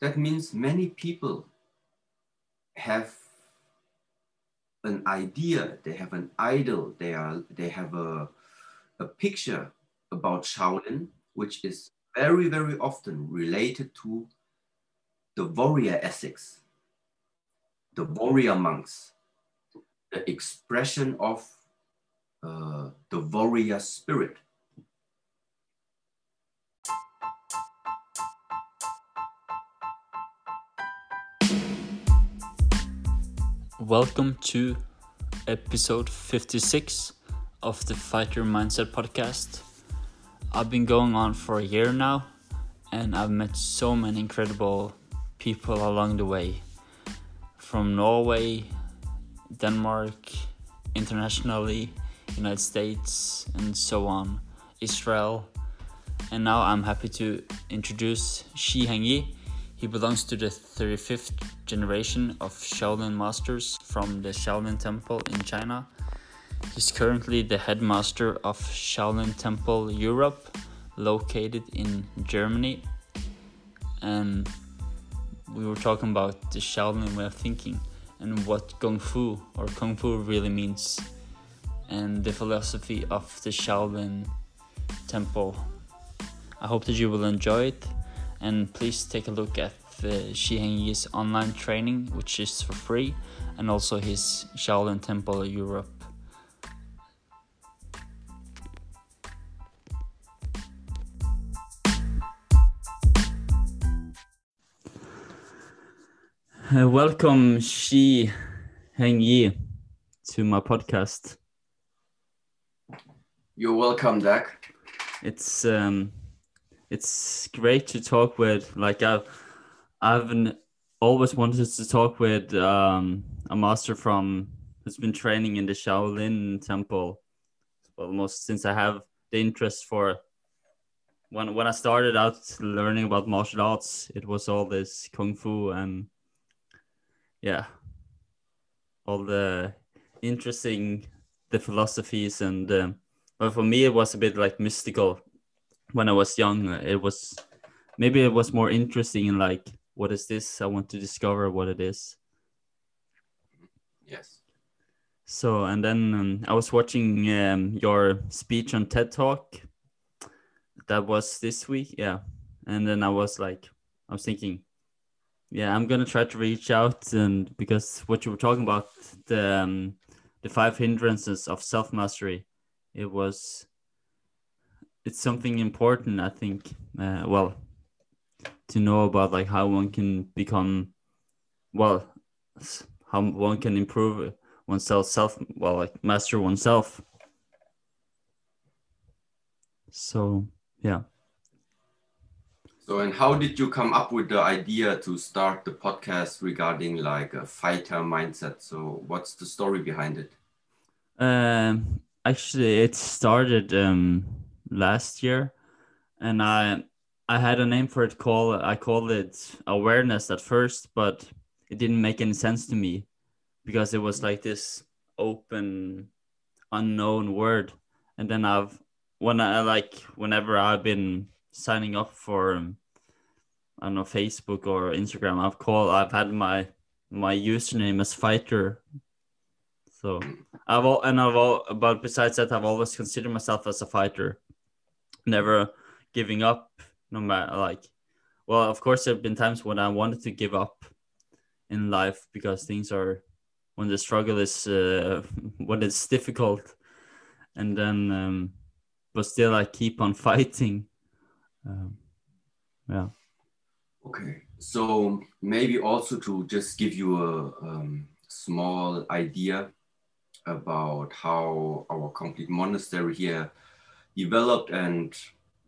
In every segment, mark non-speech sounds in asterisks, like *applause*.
that means many people have an idea, they have an idol, they are they have a, a picture about Shaolin, which is very, very often related to the warrior ethics, the warrior monks, the expression of uh, the warrior spirit. Welcome to episode 56 of the Fighter Mindset podcast. I've been going on for a year now and I've met so many incredible people along the way from Norway, Denmark, internationally, United States, and so on, Israel. And now I'm happy to introduce Shi Hengyi he belongs to the 35th generation of Shaolin masters from the Shaolin Temple in China. He's currently the headmaster of Shaolin Temple Europe, located in Germany. And we were talking about the Shaolin way of thinking and what Kung Fu or Kung Fu really means, and the philosophy of the Shaolin Temple. I hope that you will enjoy it and please take a look at the Shi Hengyi's online training, which is for free, and also his Shaolin Temple Europe. Uh, welcome, Shi Hengyi, to my podcast. You're welcome, Dak. It's um, it's great to talk with. Like I've I've always wanted to talk with um, a master from who's been training in the Shaolin Temple almost since I have the interest for. When when I started out learning about martial arts, it was all this kung fu and yeah, all the interesting the philosophies and um, but for me it was a bit like mystical when I was young, it was maybe it was more interesting in like what is this? I want to discover what it is. Yes. So and then um, I was watching um, your speech on TED Talk. That was this week, yeah. And then I was like, I was thinking, yeah, I'm gonna try to reach out and because what you were talking about the um, the five hindrances of self mastery, it was it's something important i think uh, well to know about like how one can become well how one can improve oneself self well like master oneself. So yeah. So and how did you come up with the idea to start the podcast regarding like a fighter mindset? So what's the story behind it? Um actually it started um last year, and I I had a name for it. Call I called it awareness at first, but it didn't make any sense to me because it was like this open, unknown word. And then I've when I like whenever I've been signing up for um, I don't know Facebook or Instagram, I've called I've had my my username as fighter. So I've all and I've all but besides that I've always considered myself as a fighter never giving up no matter like well of course there have been times when i wanted to give up in life because things are when the struggle is uh, *laughs* when it's difficult. And then um, but still i keep on *laughs* fighting. Um, yeah. Okay. So maybe also to just give you a um, small idea about how our complete monastery here developed and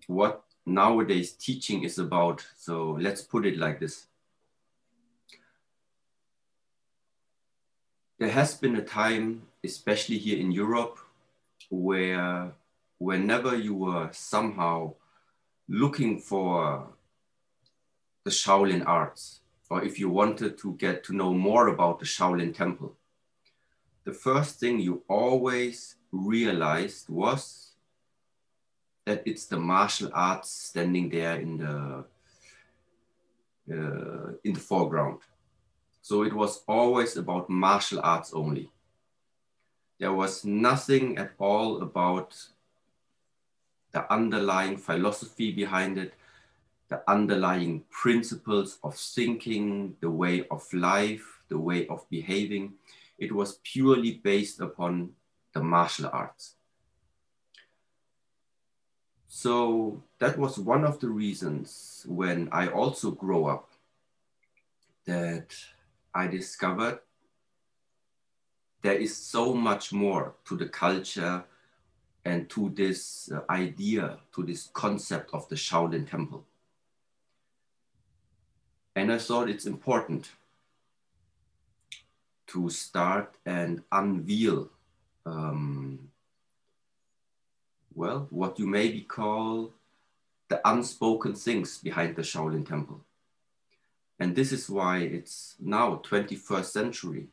what nowadays teaching is about. So let's put it like this. There has been a time, especially here in Europe, where whenever you were somehow looking for the Shaolin arts, or if you wanted to get to know more about the Shaolin temple, the first thing you always realized was that it's the martial arts standing there in the uh, in the foreground. So it was always about martial arts only. There was nothing at all about the underlying philosophy behind it, the underlying principles of thinking, the way of life, the way of behaving. It was purely based upon the martial arts. So that was one of the reasons when I also grow up that I discovered there is so much more to the culture and to this uh, idea, to this concept of the Shaolin Temple. And I thought it's important to start and unveil, um, well, what you maybe call the unspoken things behind the Shaolin Temple. And this is why it's now 21st century.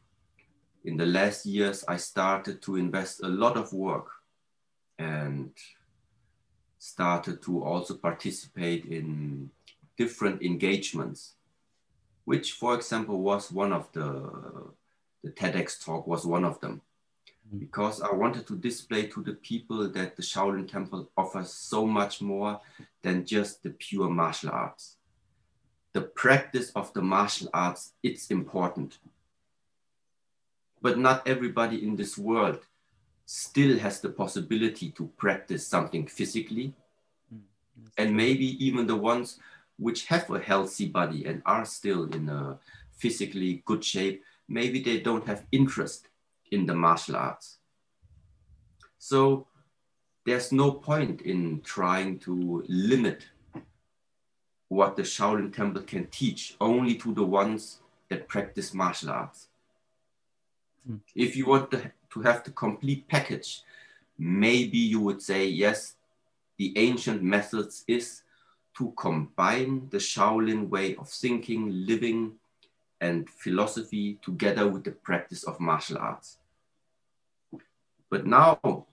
In the last years, I started to invest a lot of work and started to also participate in different engagements, which, for example, was one of the, the TEDx talk was one of them. Because I wanted to display to the people that the Shaolin Temple offers so much more than just the pure martial arts the practice of the martial arts, it's important. But not everybody in this world still has the possibility to practice something physically. Mm, and maybe even the ones which have a healthy body and are still in a physically good shape, maybe they don't have interest in the martial arts. So there's no point in trying to limit what the Shaolin Temple can teach only to the ones that practice martial arts. Mm. If you want to, to have the complete package, maybe you would say, yes, the ancient methods is to combine the Shaolin way of thinking, living, and philosophy together with the practice of martial arts. But now,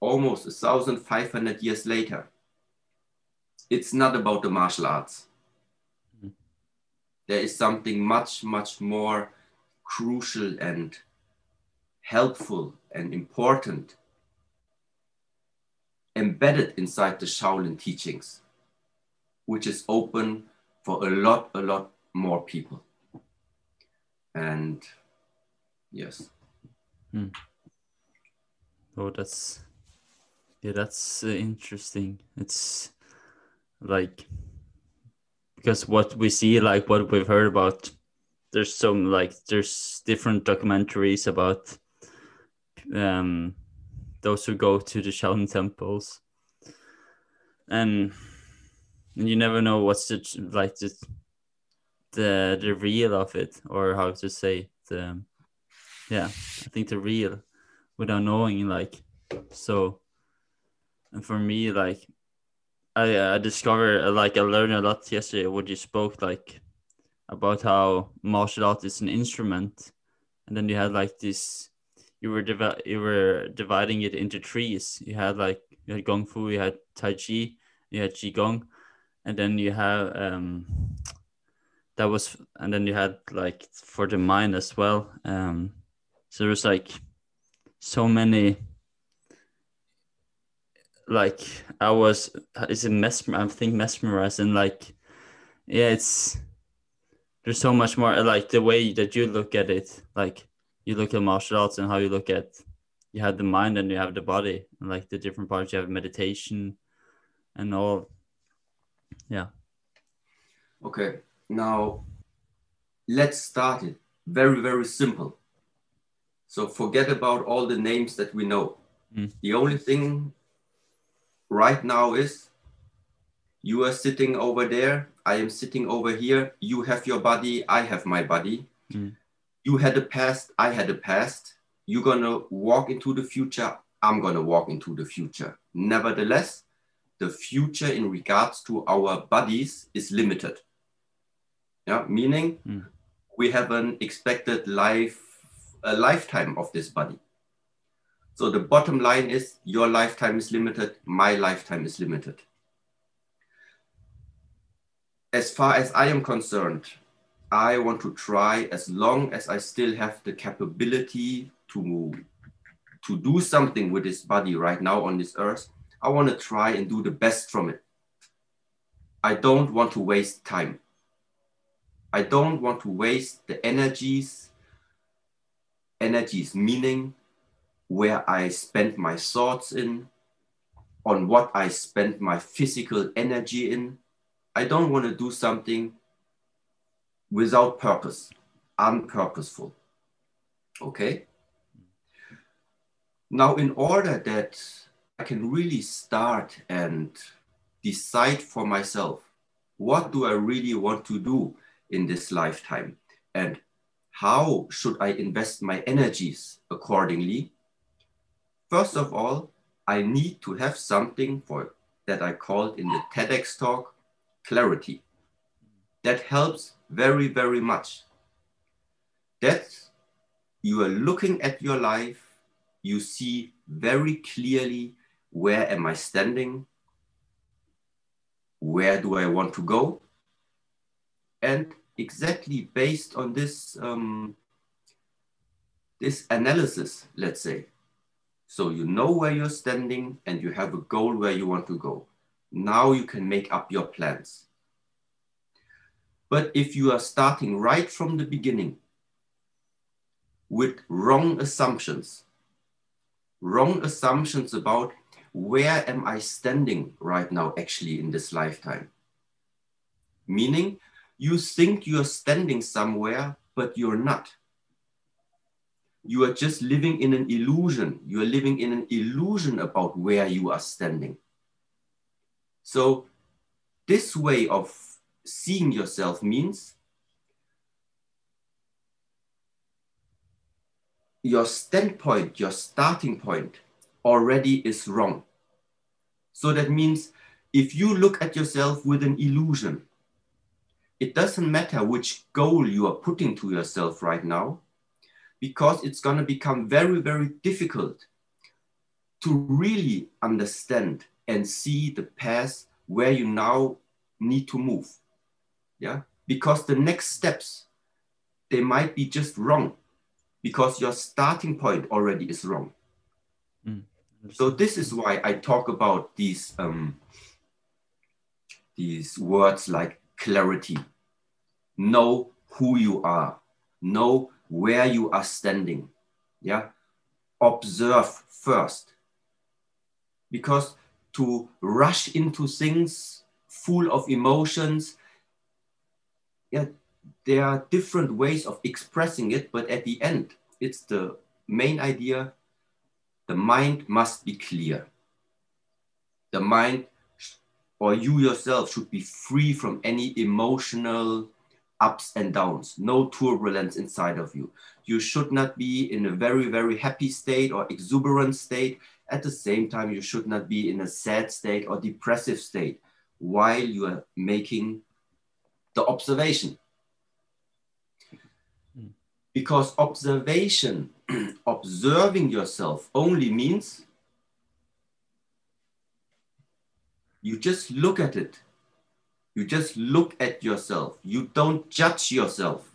almost 1,500 years later, it's not about the martial arts. Mm-hmm. There is something much, much more crucial and helpful and important embedded inside the Shaolin teachings, which is open for a lot, a lot more people. And yes. Hmm. Oh, that's yeah, that's uh, interesting. It's like because what we see like what we've heard about there's some like there's different documentaries about um those who go to the Shaolin temples and and you never know what's the like the the the real of it or how to say the yeah I think the real without knowing like so and for me like I I discovered like I learned a lot yesterday when you spoke like about how martial art is an instrument, and then you had like this. You were divi- you were dividing it into trees. You had like you had kung fu, you had tai chi, you had qigong, and then you have um that was and then you had like for the mind as well. Um, so there was like so many like I was is it mesmer I think mesmerized and like yeah it's there's so much more like the way that you look at it like you look at martial arts and how you look at you have the mind and you have the body and like the different parts you have meditation and all yeah okay now let's start it very very simple so forget about all the names that we know mm. the only thing right now is you are sitting over there, I am sitting over here, you have your body, I have my body. Mm. You had a past, I had a past. You're gonna walk into the future, I'm gonna walk into the future. Nevertheless, the future in regards to our bodies is limited. Yeah, meaning mm. we have an expected life, a lifetime of this body. So the bottom line is your lifetime is limited, my lifetime is limited. as far as I am concerned, I want to try as long as I still have the capability to move, to do something with this body right now on this earth. I want to try and do the best from it. I don't want to waste time. I don't want to waste the energies, energies meaning where I spend my thoughts in, on what I spend my physical energy in. I don't want to do something without purpose, unpurposeful. Okay? Now, in order that I can really start and decide for myself, what do I really want to do in this lifetime? And how should I invest my energies accordingly? First of all, I need to have something for that I called in the TEDx talk clarity. That helps very, very much. That you are looking at your life, you see very clearly where am I standing, where do I want to go, and exactly based on this um, this analysis, let's say, so you know where you're standing and you have a goal where you want to go. Now you can make up your plans. But if you are starting right from the beginning with wrong assumptions, wrong assumptions about where am I standing right now actually in this lifetime? Meaning you think you're standing somewhere, but you're not you are just living in an illusion. You are living in an illusion about where you are standing. So, this way of seeing yourself means your standpoint, your starting point already is wrong. So, that means if you look at yourself with an illusion, it doesn't matter which goal you are putting to yourself right now because it's going to become very, very difficult to really understand and see the path where you now need to move. Yeah, because the next steps they might be just wrong because your starting point already is wrong. Mm. So this is why I talk about these um, these words like clarity. Know who you are. Know where you are standing. Yeah. Observe first. Because to rush into things full of emotions, yeah, there are different ways of expressing it, but at the end, it's the main idea the mind must be clear. The mind or you yourself should be free from any emotional ups and downs, no turbulence inside of you. You should not be in a very, very happy state or exuberant state. At the same time, you should not be in a sad state or depressive state while you are making the observation. Hmm. Because observation, *clears throat* observing yourself only means you just look at it you just look at yourself. You don't judge yourself.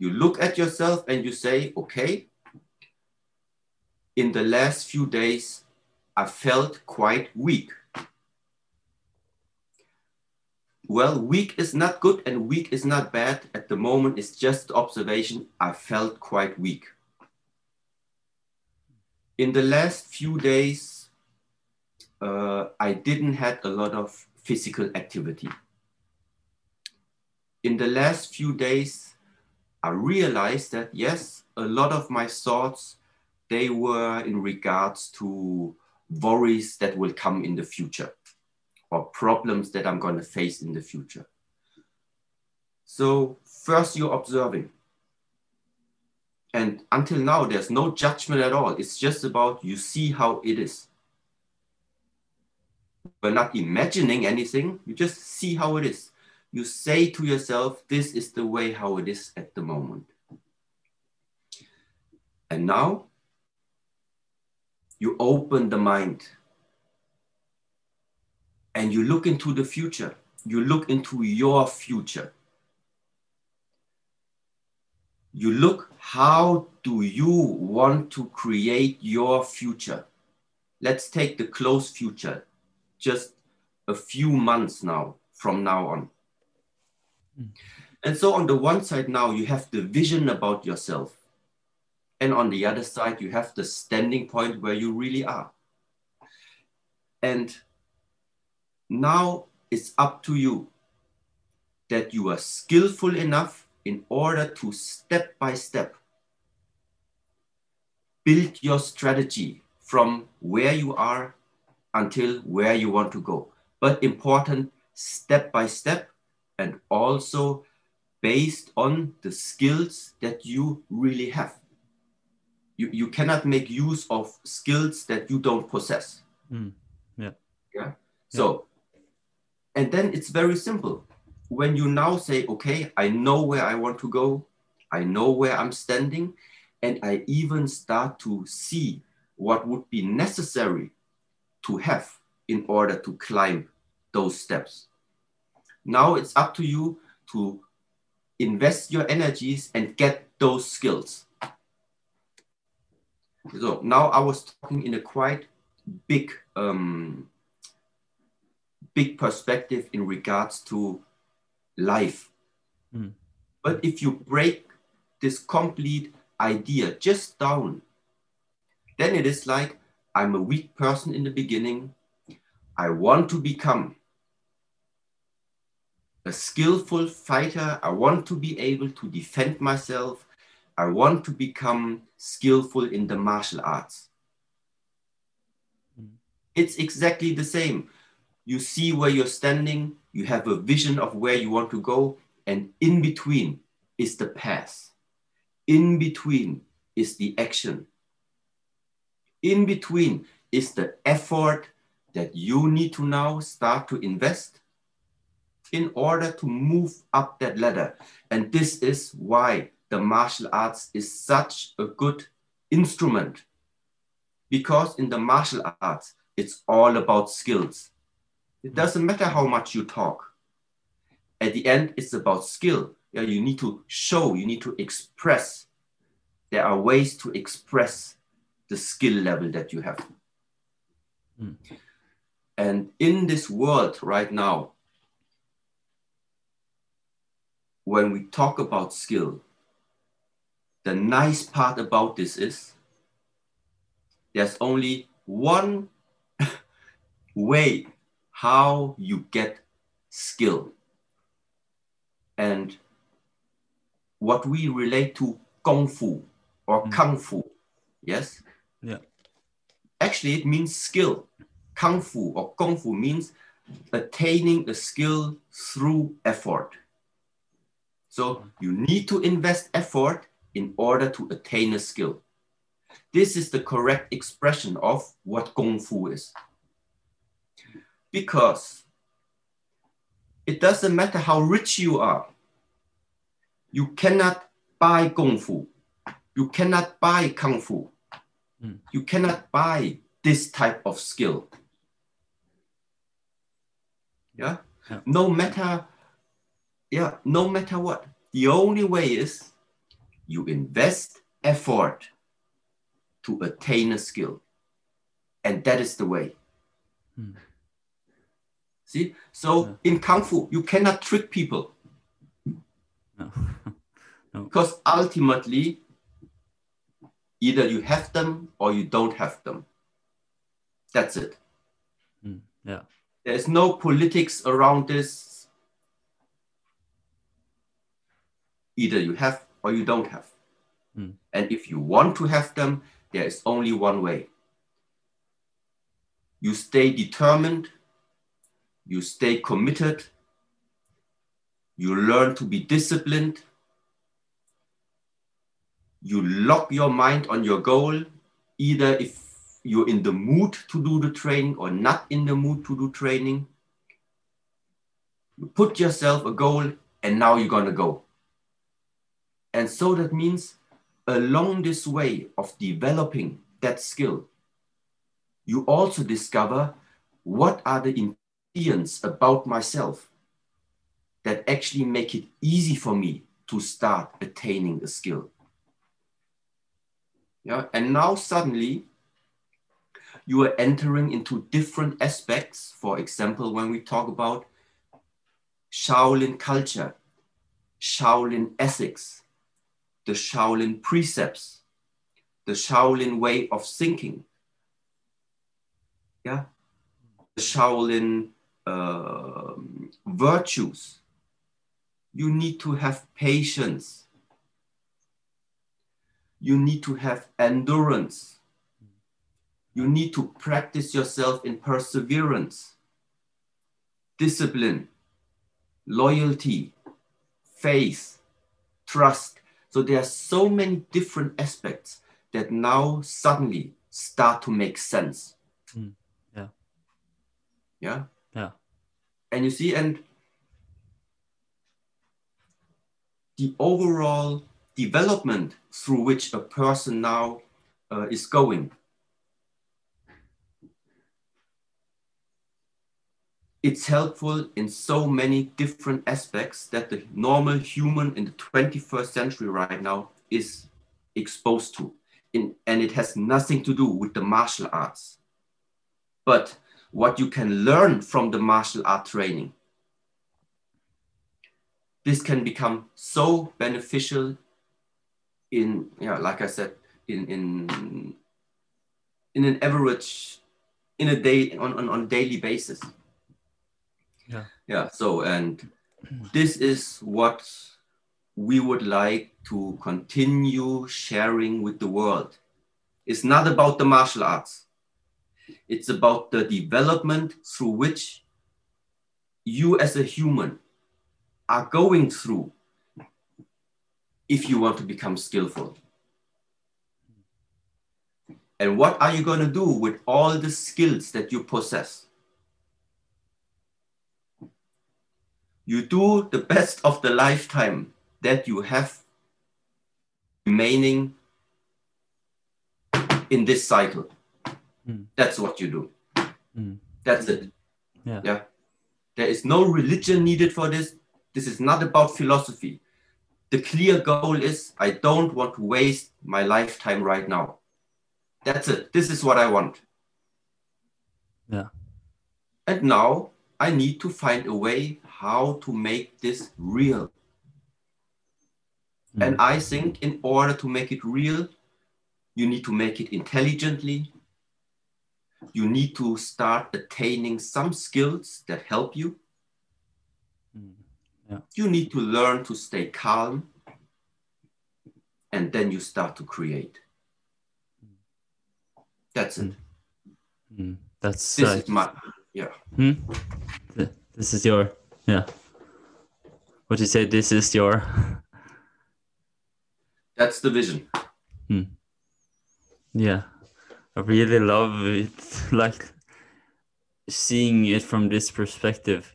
You look at yourself and you say, okay, in the last few days, I felt quite weak. Well, weak is not good and weak is not bad. At the moment, it's just observation. I felt quite weak. In the last few days, uh, I didn't had a lot of physical activity. In the last few days, I realized that yes, a lot of my thoughts, they were in regards to worries that will come in the future or problems that I'm going to face in the future. So first you're observing. And until now, there's no judgment at all. It's just about you see how it is. We're not imagining anything. You just see how it is. You say to yourself, this is the way how it is at the moment. And now you open the mind and you look into the future. you look into your future. You look how do you want to create your future? Let's take the close future, just a few months now from now on. And so on the one side now you have the vision about yourself. And on the other side you have the standing point where you really are. And now it's up to you that you are skillful enough in order to step by step build your strategy from where you are until where you want to go. But important, step by step, and also based on the skills that you really have. You, you cannot make use of skills that you don't possess. Mm. Yeah. Yeah. So and then it's very simple. When you now say, okay, I know where I want to go, I know where I'm standing, and I even start to see what would be necessary to have in order to climb those steps. Now it's up to you to invest your energies and get those skills. So now I was talking in a quite big um, big perspective in regards to life. Mm. But if you break this complete idea just down, then it is like I'm a weak person in the beginning. I want to become a skillful fighter. I want to be able to defend myself. I want to become skillful in the martial arts. Mm. It's exactly the same you see where you're standing, you have a vision of where you want to go, and in between is the path. In between is the action. In between is the effort that you need to now start to invest in order to move up that ladder. And this is why the martial arts is such a good instrument. Because in the martial arts, it's all about skills it doesn't matter how much you talk. At the end, it's about skill. You need to show, you need to express. There are ways to express the skill level that you have. Mm. And in this world right now, when we talk about skill, the nice part about this is there's only one *laughs* way how you get skill. And what we relate to Kung Fu or mm. Kung Fu, yes? Yeah. Actually, it means skill. Kung Fu or Kung Fu means attaining a skill through effort. So you need to invest effort in order to attain a skill. This is the correct expression of what Kung Fu is because it doesn't matter how rich you are, you cannot buy Kung Fu. You cannot buy Kung Fu. Mm. You cannot buy this type of skill. Yeah? yeah? No matter, yeah, no matter what. The only way is you invest effort to attain a skill. And that is the way. Mm. See, so yeah. in Kung Fu, you cannot trick people. No. *laughs* no. Because ultimately, either you have them or you don't have them. That's it. Mm, yeah. There's no politics around this. Either you have or you don't have. Mm. And if you want to have them, there is only one way. You stay determined you stay committed, you learn to be disciplined, you lock your mind on your goal, either if you're in the mood to do the training or not in the mood to do training. You put yourself a goal and now you're going to go. And so that means along this way of developing that skill, you also discover what are the ingredients about myself that actually make it easy for me to start attaining a skill. Yeah, and now suddenly you are entering into different aspects. For example, when we talk about Shaolin culture, Shaolin ethics, the Shaolin precepts, the Shaolin way of thinking, yeah, the Shaolin uh, virtues. You need to have patience. You need to have endurance. You need to practice yourself in perseverance, discipline, loyalty, faith, trust. So there are so many different aspects that now suddenly start to make sense. Mm. Yeah. Yeah. Yeah. And you see, and the overall development through which a person now uh, is going. It's helpful in so many different aspects that the normal human in the 21st century right now is exposed to. In, and it has nothing to do with the martial arts. But what you can learn from the martial art training this can become so beneficial in yeah like i said in in in an average in a day on on, on daily basis. Yeah. Yeah so and this is what we would like to continue sharing with the world. It's not about the martial arts. It's about the development through which you as a human are going through if you want to become skillful. And what are you going to do with all the skills that you possess? You do the best of the lifetime that you have remaining in this cycle. Mm. That's what you do. Mm. That's it. Yeah. Yeah. There is no religion needed for this. This is not about philosophy. The clear goal is I don't want to waste my lifetime right now. That's it. This is what I want. Yeah. And now I need to find a way how to make this real. Mm. And I think in order to make it real, you need to make it intelligently. You need to start attaining some skills that help you. Mm. Yeah. You need to learn to stay calm. And then you start to create. That's it. Mm. That's This uh, is my, yeah. hmm? Th- this is your yeah. What you say? This is your *laughs* That's the vision. yeah. I really love it, *laughs* like seeing it from this perspective,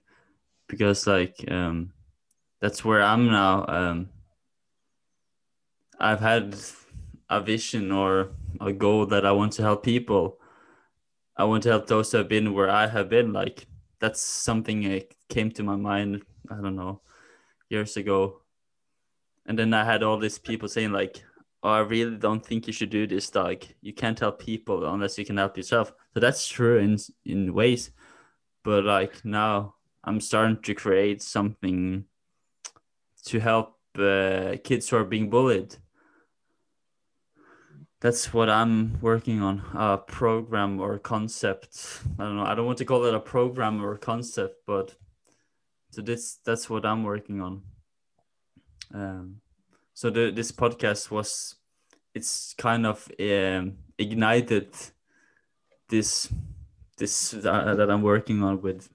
because like um, that's where I'm now. Um, I've had a vision or a goal that I want to help people. I want to help those who have been where I have been. Like that's something that came to my mind. I don't know, years ago, and then I had all these people saying like, "Oh, I really don't think you should do this, Like, You can't help people unless you can help yourself." So that's true in in ways, but like now I'm starting to create something to help uh, kids who are being bullied that's what I'm working on a program or concept. I don't know. I don't want to call it a program or a concept, but so this that's what I'm working on. Um, so the this podcast was it's kind of um, ignited this this uh, that I'm working on with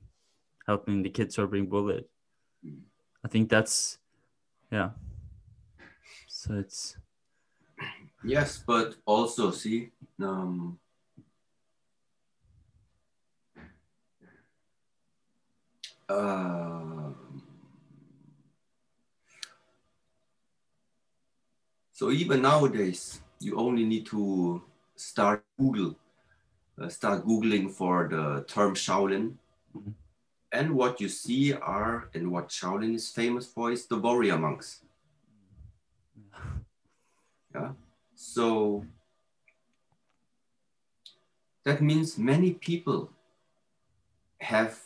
helping the kids who are being bullied. I think that's yeah. So it's Yes, but also see, um, uh, so even nowadays, you only need to start Google, uh, start Googling for the term Shaolin, Mhm. And what you see are, and what Shaolin is famous for, is the warrior monks. *laughs* Yeah. So that means many people have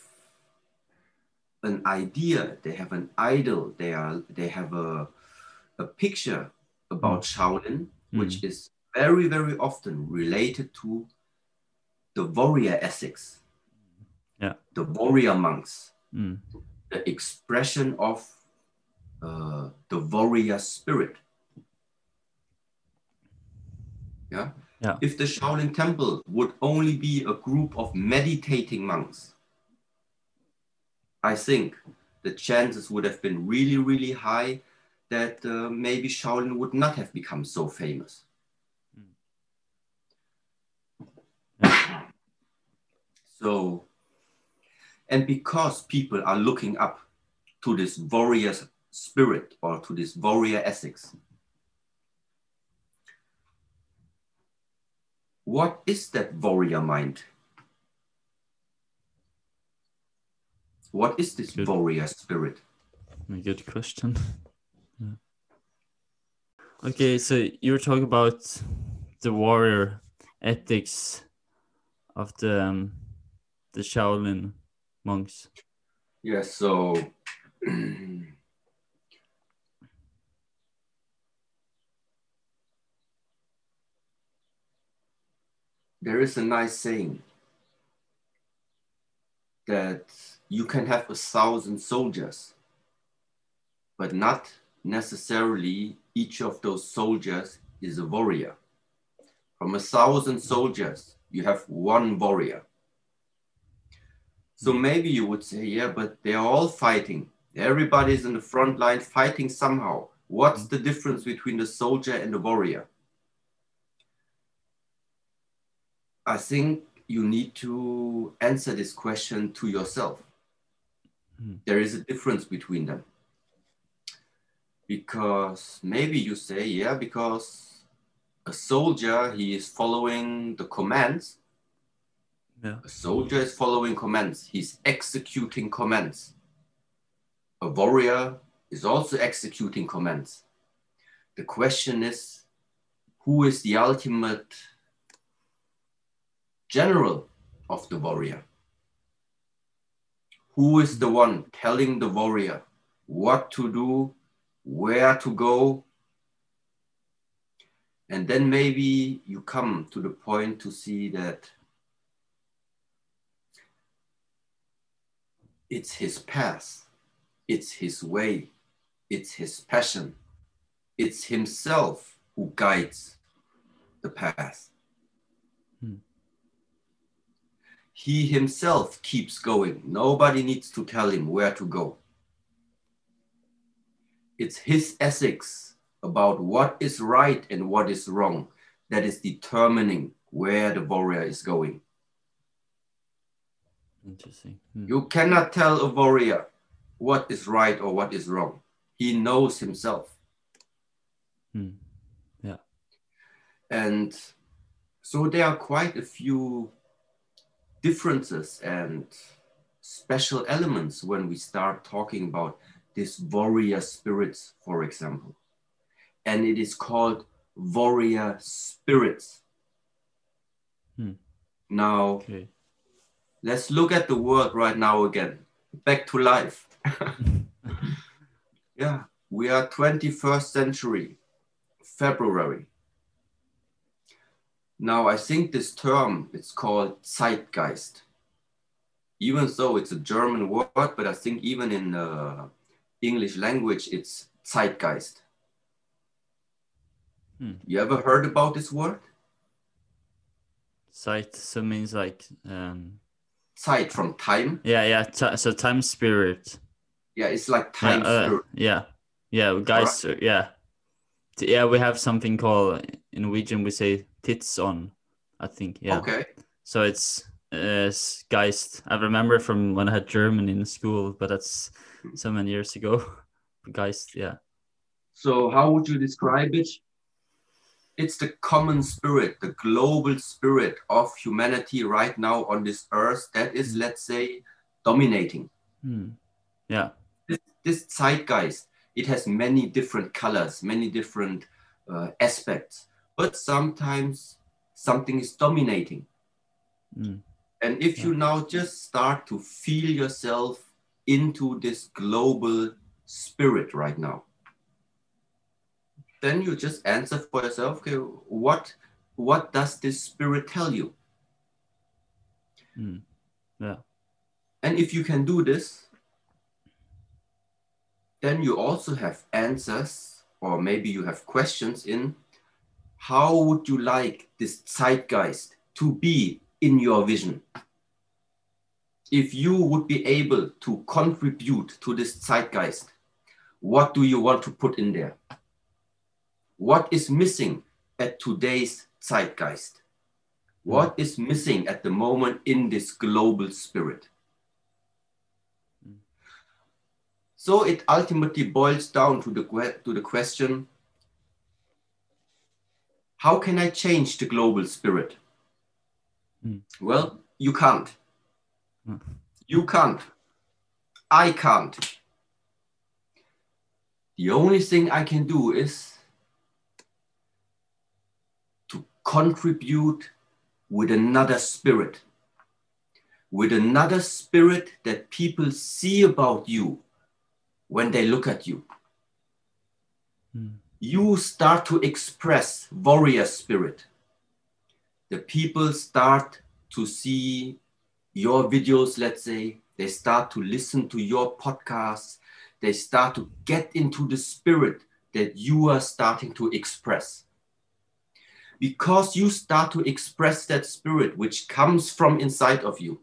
an idea, they have an idol, they are they have a, a picture about hmm. Shaolin, which hmm. is very, very often related to the warrior ethics, Yeah. the warrior monks, Mm. the expression of uh, the warrior spirit. Yeah? Yeah. If the Shaolin Temple would only be a group of meditating monks, I think the chances would have been really, really high that uh, maybe Shaolin would not have become so famous. So, and because people are looking up to this warrior spirit or to this warrior ethics, what is that warrior mind? What is this Good. warrior spirit? A good question. Yeah. Okay, so you were talking about the warrior ethics of the um, the Shaolin monks. Yes, so *clears throat* there is a nice saying that you can have a thousand soldiers, but not necessarily each of those soldiers is a warrior. From a thousand soldiers, you have one warrior. So maybe you would say, yeah, but they're all fighting. Everybody's in the front line fighting somehow. What's the difference between the soldier and the warrior? I think you need to answer this question to yourself. Hmm. There is a difference between them. Because maybe you say, yeah, because a soldier, he is following the commands Yeah. a soldier is following commands, he's executing commands. A warrior is also executing commands. The question is who is the ultimate general of the warrior? Who is the one telling the warrior what to do, where to go? And then maybe you come to the point to see that it's his path, it's his way, it's his passion, it's himself who guides the path. Hmm. He himself keeps going. Nobody needs to tell him where to go. It's his ethics about what is right and what is wrong that is determining where the warrior is going. Interesting. Hmm. You cannot tell a warrior what is right or what is wrong. He knows himself. Hmm. Yeah. And so there are quite a few differences and special elements when we start talking about this warrior spirits, for example. And it is called warrior spirits. Hmm. Now, Okay. Let's look at the world right now again. Back to life. *laughs* yeah, we are 21st century, February. Now, I think this term it's called Zeitgeist. Even though it's a German word, but I think even in uh, English language, it's Zeitgeist. Hmm. You ever heard about this word? Zeit so means like um Zeit from time. yeah yeah ti so time spirit Yeah, it's like yeah time uh, spirit. yeah yeah guys uh, yeah T- yeah we have something called in Norwegian we say tidsånd I think yeah Okay. so it's uh Geist I remember from when I had German in school but that's so many years ago *laughs* Geist yeah So, how would you describe it? It's the common spirit, the global spirit of humanity right now on this earth that is, let's say, dominating. Mm. Yeah. This, this zeitgeist, it has many different colors, many different uh, aspects, but sometimes something is dominating. Mm. And if you now just start to feel yourself into this global spirit right now, then you just answer for yourself, okay, what what does this spirit tell you? Mm. Yeah. And if you can do this, then you also have answers, or maybe you have questions in how would you like this zeitgeist to be in your vision? If you would be able to contribute to this zeitgeist, what do you want to put in there? What is missing at today's zeitgeist? What is missing at the moment in this global spirit? So it ultimately boils down to the, to the question how can I change the global spirit? Mm. Well, you can't. Mm. You can't. I can't. The only thing I can do is to contribute with another spirit, with another spirit that people see about you when they look at you. Mm. You start to express warrior spirit. The people start to see your videos, let's say, they start to listen to your podcasts, they start to get into the spirit that you are starting to express. Because you start to express that spirit which comes from inside of you,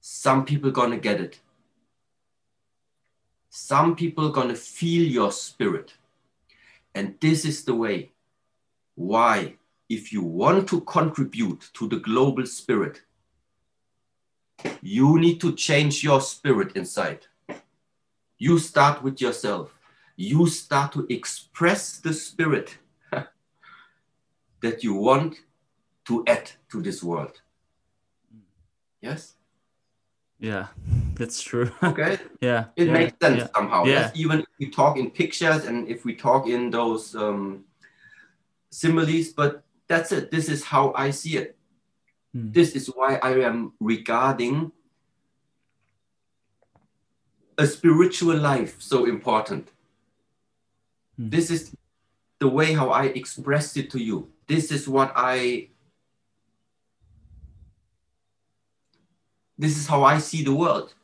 some people gonna get it some people gonna feel your spirit. And this is the way why, if you want to contribute to the global spirit, you need to change your spirit inside. You start with yourself. You start to express the spirit that you want to add to this world. Yes? Yeah, that's true. *laughs* Okay. yeah. It yeah, makes sense yeah. somehow. Yeah. Yes, even if we talk in pictures and if we talk in those um, similes, but that's it. This is how I see it. Hmm. This is why I am regarding a spiritual life so important. Hmm. This is the way how I expressed it to you. This is what I this is how I see the world.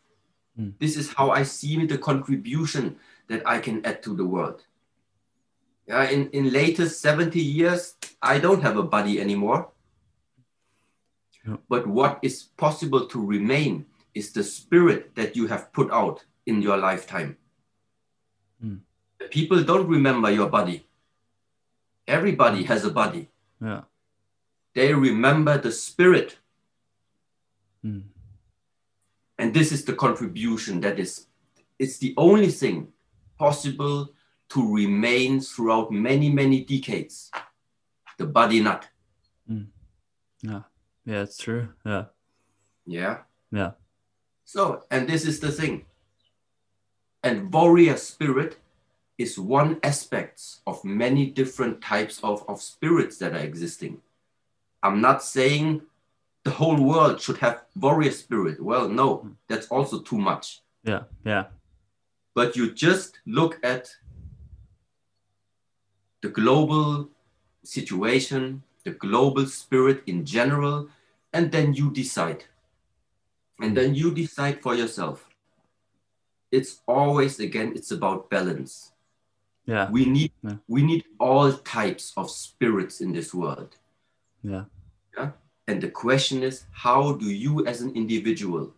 Mm. This is how I see the contribution that I can add to the world. Yeah, in, in latest 70 years, I don't have a body anymore. Yeah. But what is possible to remain is the spirit that you have put out in your lifetime. Mm. People don't remember your body. Everybody has a body. Yeah. They remember the spirit Mm. and this is the contribution that is it's the only thing possible to remain throughout many many decades the body not Yeah. Yeah, it's true. Yeah. yeah Yeah. so and this is the thing and warrior spirit is one aspect of many different types of, of spirits that are existing i'm not saying the whole world should have warrior spirit well no hmm. that's also too much Yeah. Yeah. but you just look at the global situation, the global spirit in general, and then you decide. And then you decide for yourself. It's always again, it's about balance. Yeah. We need Yeah. we need all types of spirits in this world. Yeah. yeah And the question is, how do you as an individual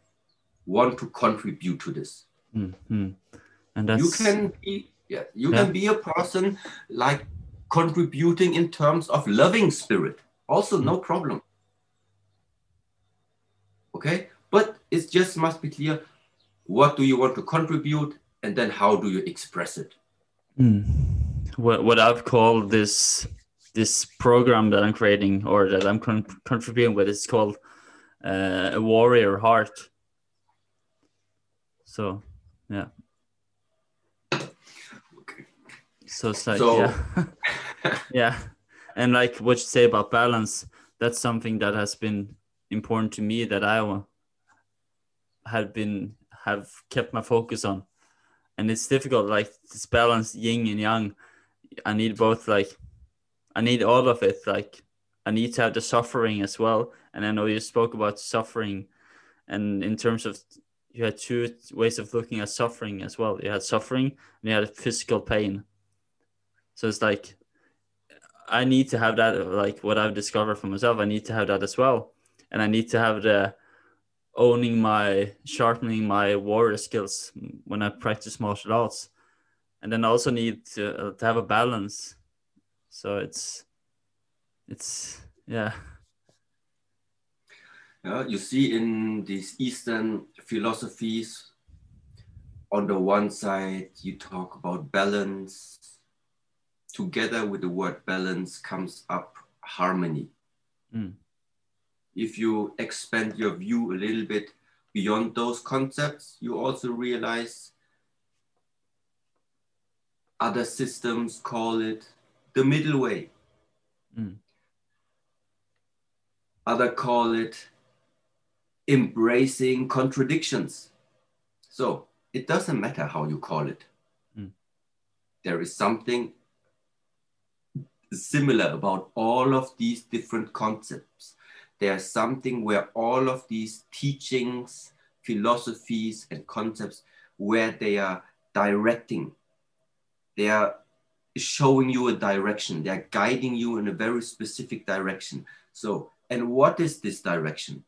want to contribute to this? Mm. Mm. And that's you can be yeah you Yeah. can be a person like contributing in terms of loving spirit also no problem okay but it just must be clear what do you want to contribute and then how do you express it Mm. What what I've called this this program that I'm creating or that I'm con- contributing with is called uh, a warrior heart. So, yeah. Okay. So it's like, So- yeah. *laughs* yeah. And like what you say about balance, that's something that has been important to me that I have been, have kept my focus on. And it's difficult, like to balance, yin and yang. I need both, like, I need all of it. Like, I need to have the suffering as well. And I know you spoke about suffering. And in terms of, you had two ways of looking at suffering as well. You had suffering and you had physical pain. So it's like, I need to have that, like what I've discovered for myself. I need to have that as well, and I need to have the owning my sharpening my warrior skills when I practice martial arts, and then I also need to, uh, to have a balance. So it's, it's yeah, Yeah, you see in these Eastern philosophies, on the one side, you talk about balance. Together with the word balance comes up harmony. Mm. If you expand your view a little bit beyond those concepts, you also realize other systems call it the middle way. Mm. Other call it embracing contradictions. So it doesn't matter how you call it. Mm. There is something similar about all of these different concepts. There's something where all of these teachings, philosophies, and concepts where they are directing, they are showing you a direction, they are guiding you in a very specific direction. So, and what is this direction?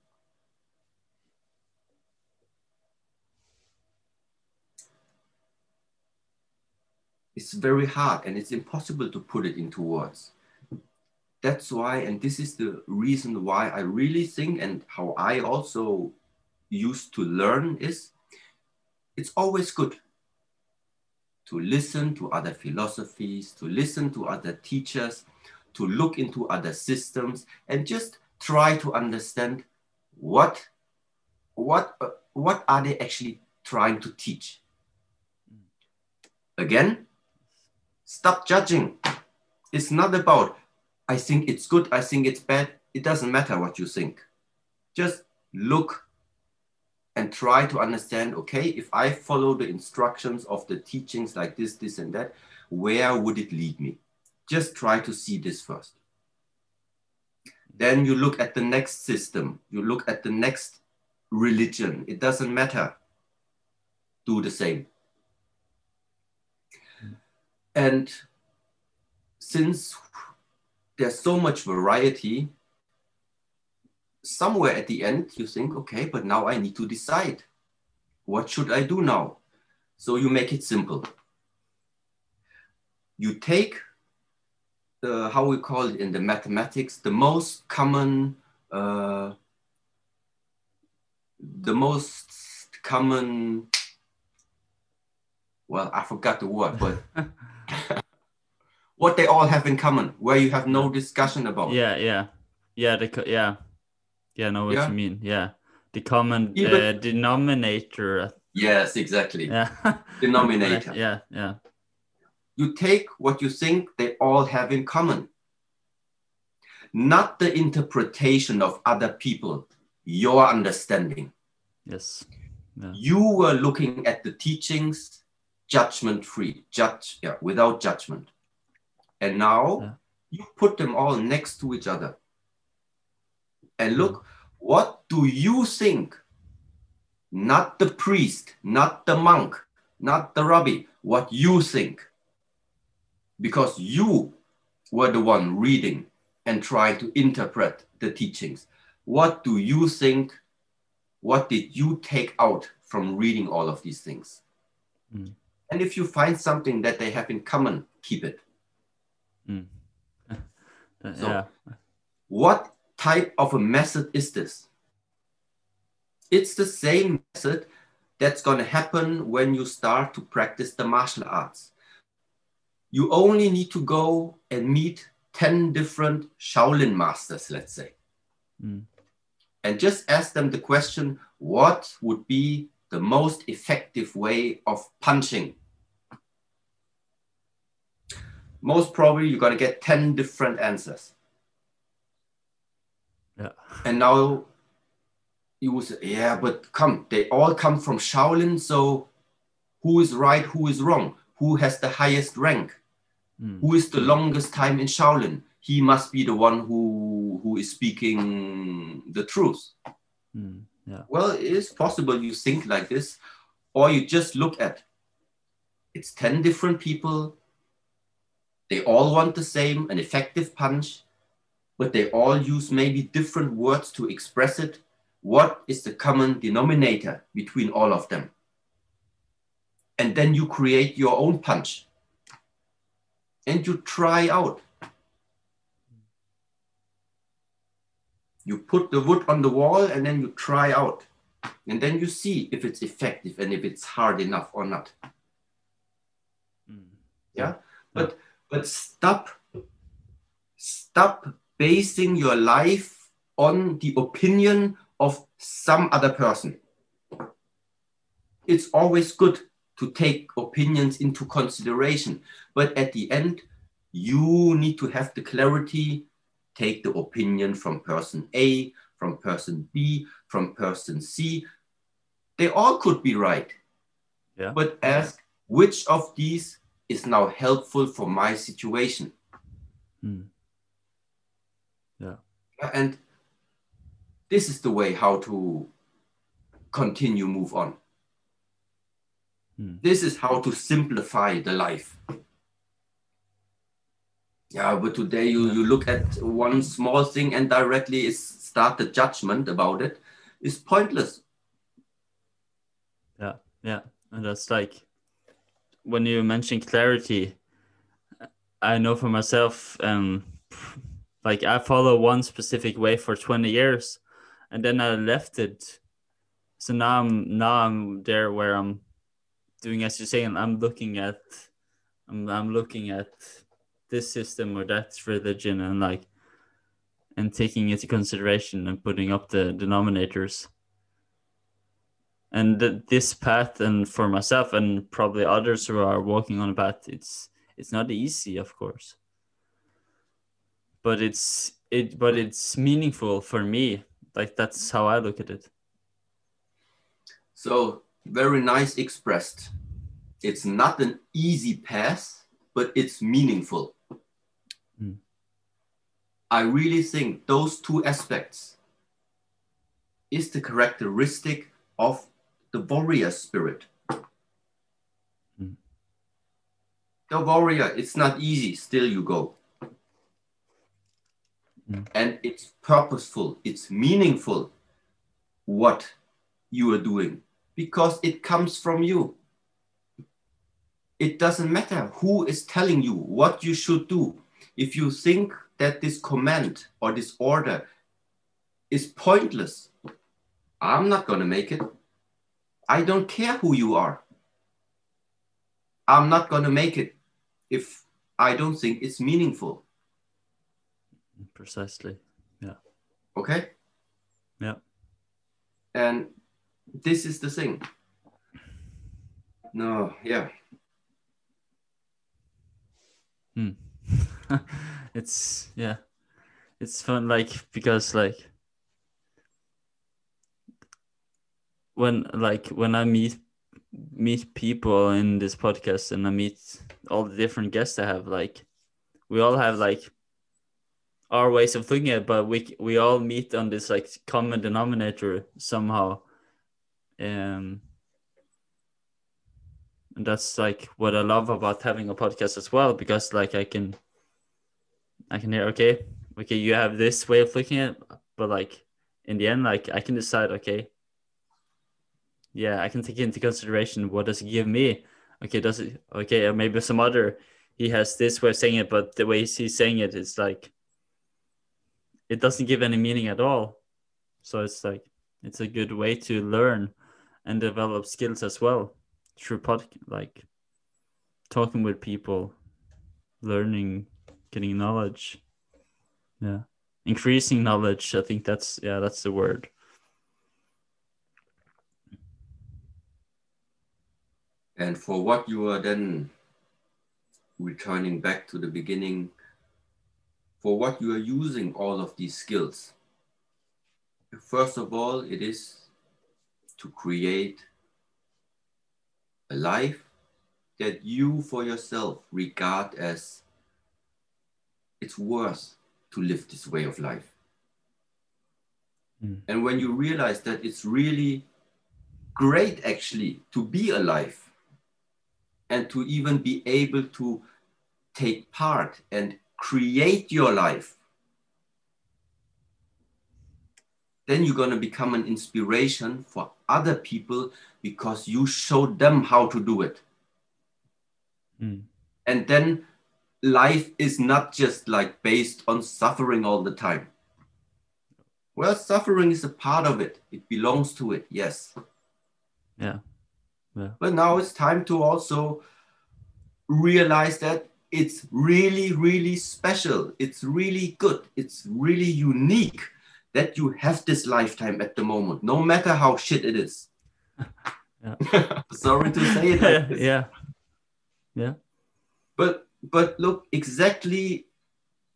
It's very hard and it's impossible to put it into words. That's why, and this is the reason why I really think, and how I also used to learn is it's always good to listen to other philosophies, to listen to other teachers, to look into other systems, and just try to understand what what uh, what are they actually trying to teach. Again, stop judging. It's not about I think it's good, I think it's bad. It doesn't matter what you think. Just look and try to understand okay, if I follow the instructions of the teachings like this, this, and that, where would it lead me? Just try to see this first. Then you look at the next system, you look at the next religion. It doesn't matter. Do the same. And since there's so much variety, somewhere at the end you think, okay, but now I need to decide. What should I do now? So you make it simple. You take the, how we call it in the mathematics, the most common, uh, the most common, well, I forgot the word, but *laughs* what they all have in common, where you have no discussion about. yeah, yeah, yeah, the yeah, yeah. I know what Yeah. you mean. Yeah, the common uh, denominator. Yes, exactly. Yeah, *laughs* Denominator. yeah, yeah, You take what you think they all have in common, not the interpretation of other people, your understanding. yes, yeah, You were looking at the teachings judgment free, judge, yeah, without judgment. And now Yeah. you put them all next to each other. And look, what do you think? Not the priest, not the monk, not the rabbi, what you think. Because you were the one reading and trying to interpret the teachings. What do you think? What did you take out from reading all of these things? Mm. And if you find something that they have in common, keep it. Mm. *laughs* So- yeah, What type of a method is this? It's the same method that's going to happen when you start to practice the martial arts. You only need to go and meet 10 different Shaolin masters, let's say, Mm. and just ask them the question what would be the most effective way of punching? Most probably you're going to get 10 different answers. Yeah. And now you will say, yeah, but come, they all come from Shaolin. So who is right? Who is wrong? Who has the highest rank? Mm. Who is the longest time in Shaolin? He must be the one who, who is speaking the truth. Mm. Yeah. Well, it is possible you think like this, or you just look at it's 10 different people. They all want the same, an effective punch, but they all use maybe different words to express it. What is the common denominator between all of them? And then you create your own punch and you try out. You put the wood on the wall and then you try out. And then you see if it's effective and if it's hard enough or not. Mm. Yeah. But but stop stop basing your life on the opinion of some other person. It's always good to take opinions into consideration, but at the end, you need to have the clarity take the opinion from person A, from person B, from person C. They all could be right. Yeah. But ask which of these is now helpful for my situation. Mm. Yeah. And this is the way how to continue move on. Mm. This is how to simplify the life. Yeah, but today you, you look at one small thing and directly is start the judgment about it is pointless. Yeah, yeah. And that's like when you mention clarity, I know for myself, um, like I follow one specific way for 20 years and then I left it. So now I'm now I'm there where I'm doing as you're saying, I'm looking at I'm I'm looking at this system or that religion and like and taking into consideration and putting up the denominators and th- this path and for myself and probably others who are walking on a path it's it's not easy of course but it's it but it's meaningful for me like that's how i look at it So very nice expressed. It's not an easy path, but it's meaningful. Mm. I really think those two aspects is the characteristic of the warrior spirit. Mm. The warrior, it's not easy, still you go. Mm. And it's purposeful, it's meaningful what you are doing because it comes from you. It doesn't matter who is telling you what you should do. If you think that this command or this order is pointless, I'm not going to make it. I don't care who you are. I'm not going to make it if I don't think it's meaningful. precisely Yeah. Okay? yeah And this is the thing. No, yeah. Hmm. *laughs* it's yeah it's fun like because like when like when i meet meet people in this podcast and i meet all the different guests i have like we all have like our ways of looking at it but we we all meet on this like common denominator somehow. Um and that's like what I love about having a podcast as well because like I can I can hear okay okay you have this way of looking at it, but like in the end like I can decide okay yeah I can take into consideration what does it give me? Okay does it okay or maybe some other he has this way of saying it but the way he's saying it is like it doesn't give any meaning at all. So it's like it's a good way to learn and develop skills as well through pod like talking with people learning getting knowledge. Yeah increasing knowledge i think that's yeah that's the word And for what you are then returning back to the beginning, for what you are using all of these skills. First of all, it is to create a life that you for yourself regard as it's worth to live this way of life. Mm. And when you realize that it's really great actually to be alive and to even be able to take part and create your life, then you're going to become an inspiration for other people because you showed them how to do it. Mm. And then life is not just like based on suffering all the time. Well, suffering is a part of it, it belongs to it, yes. Yeah. Yeah. But now it's time to also realize that it's really, really special. It's really good. It's really unique that you have this lifetime at the moment, no matter how shit it is. *laughs* *laughs* Sorry to say it. Yeah. Yeah. But but look, exactly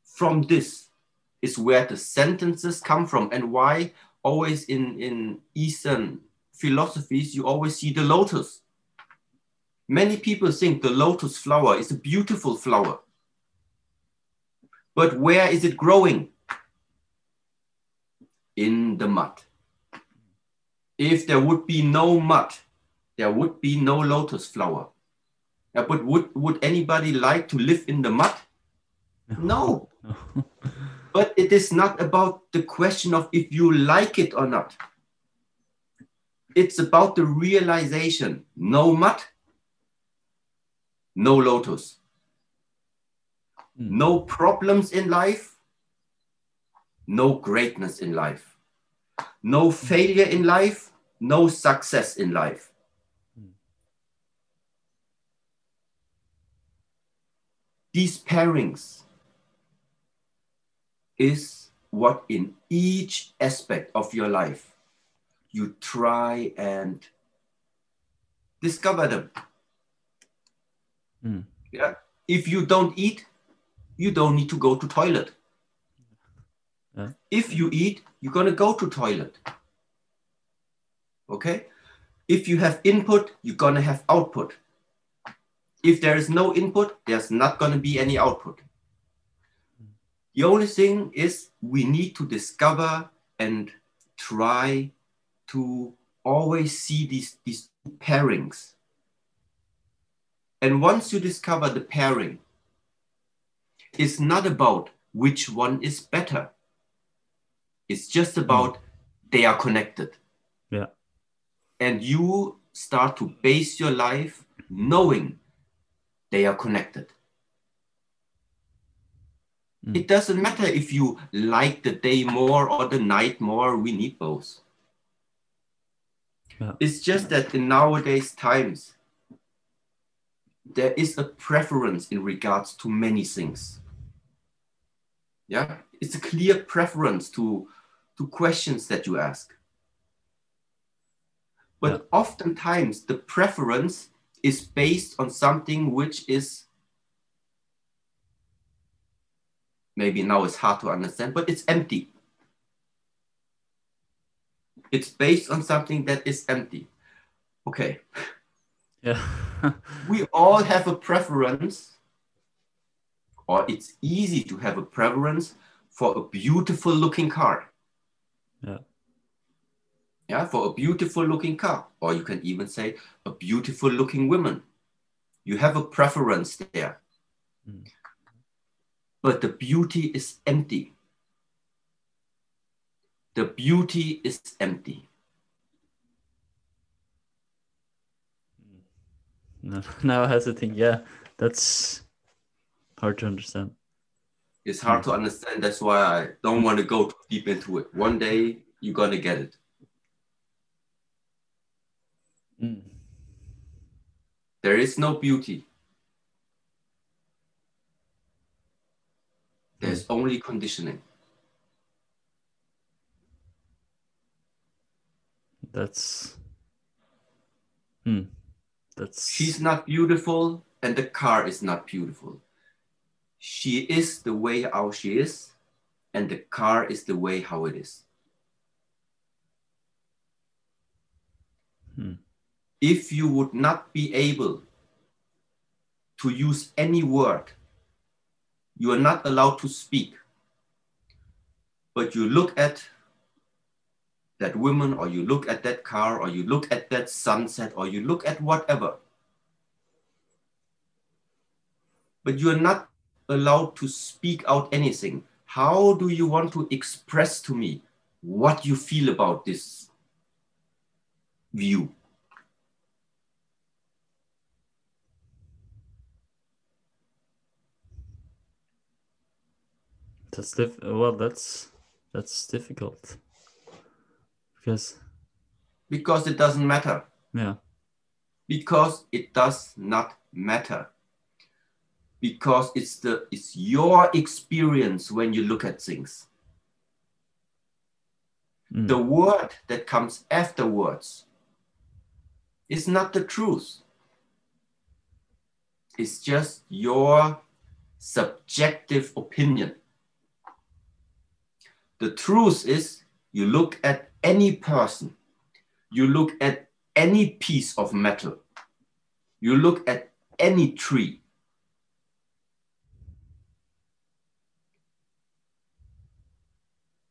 from this is where the sentences come from and why always in, in Eastern philosophies you always see the lotus. Many people think the lotus flower is a beautiful flower. But where is it growing? In the mud. If there would be no mud, there would be no lotus flower. Yeah, but would, would anybody like to live in the mud? No. no. *laughs* but it is not about the question of if you like it or not. It's about the realization no mud, no lotus. Mm. No problems in life, no greatness in life. No failure in life, no success in life. These pairings is what in each aspect of your life you try and discover them. Mm. Yeah. If you don't eat, you don't need to go to toilet. Yeah. If you eat, you're gonna go to toilet. Okay? If you have input, you're gonna have output if there is no input, there's not going to be any output. The only thing is we need to discover and try to always see these, these pairings. And once you discover the pairing, it's not about which one is better. It's just about they are connected. Yeah. And you start to base your life knowing they are connected. Mm. It doesn't matter if you like the day more or the night more, we need both. Yeah. It's just that in nowadays times, there is a preference in regards to many things. Yeah, it's a clear preference to, to questions that you ask. But yeah. oftentimes the preference is based on something which is maybe now it's hard to understand, but it's empty. It's based on something that is empty. Okay. Yeah. *laughs* we all have a preference, or it's easy to have a preference for a beautiful looking car. Yeah yeah, for a beautiful looking car, or you can even say a beautiful looking woman. You have a preference there. Mm. But the beauty is empty. The beauty is empty. No, *laughs* now I have to think, yeah, that's hard to understand. It's hard to understand. That's why I don't want to go too deep into it. One day you're going to get it. Mm. There is no beauty. There's mm. only conditioning. That's. Hmm. That's She's not beautiful, and the car is not beautiful. She is the way how she is, and the car is the way how it is. Hmm. If you would not be able to use any word, you are not allowed to speak. But you look at that woman, or you look at that car, or you look at that sunset, or you look at whatever. But you are not allowed to speak out anything. How do you want to express to me what you feel about this view? that's diff- well that's that's difficult because Because it doesn't matter. yeah Because it does not matter. Because it's the it's your experience when you look at things. Mm. The word that comes afterwards is not the truth. It's just your subjective opinion. The truth is, you look at any person, you look at any piece of metal, you look at any tree.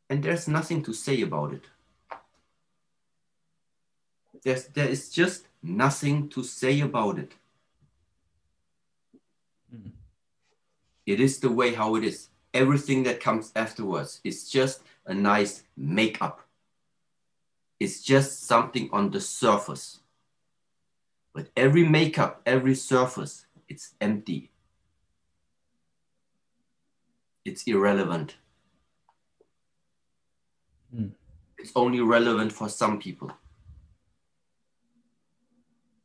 And there's nothing to say about it. There's, there is just nothing to say about it. Mm. It is the way how it is. Everything that comes afterwards is just a nice makeup. It's just something on the surface. But every makeup, every surface, it's empty. It's irrelevant. Mm. It's only relevant for some people.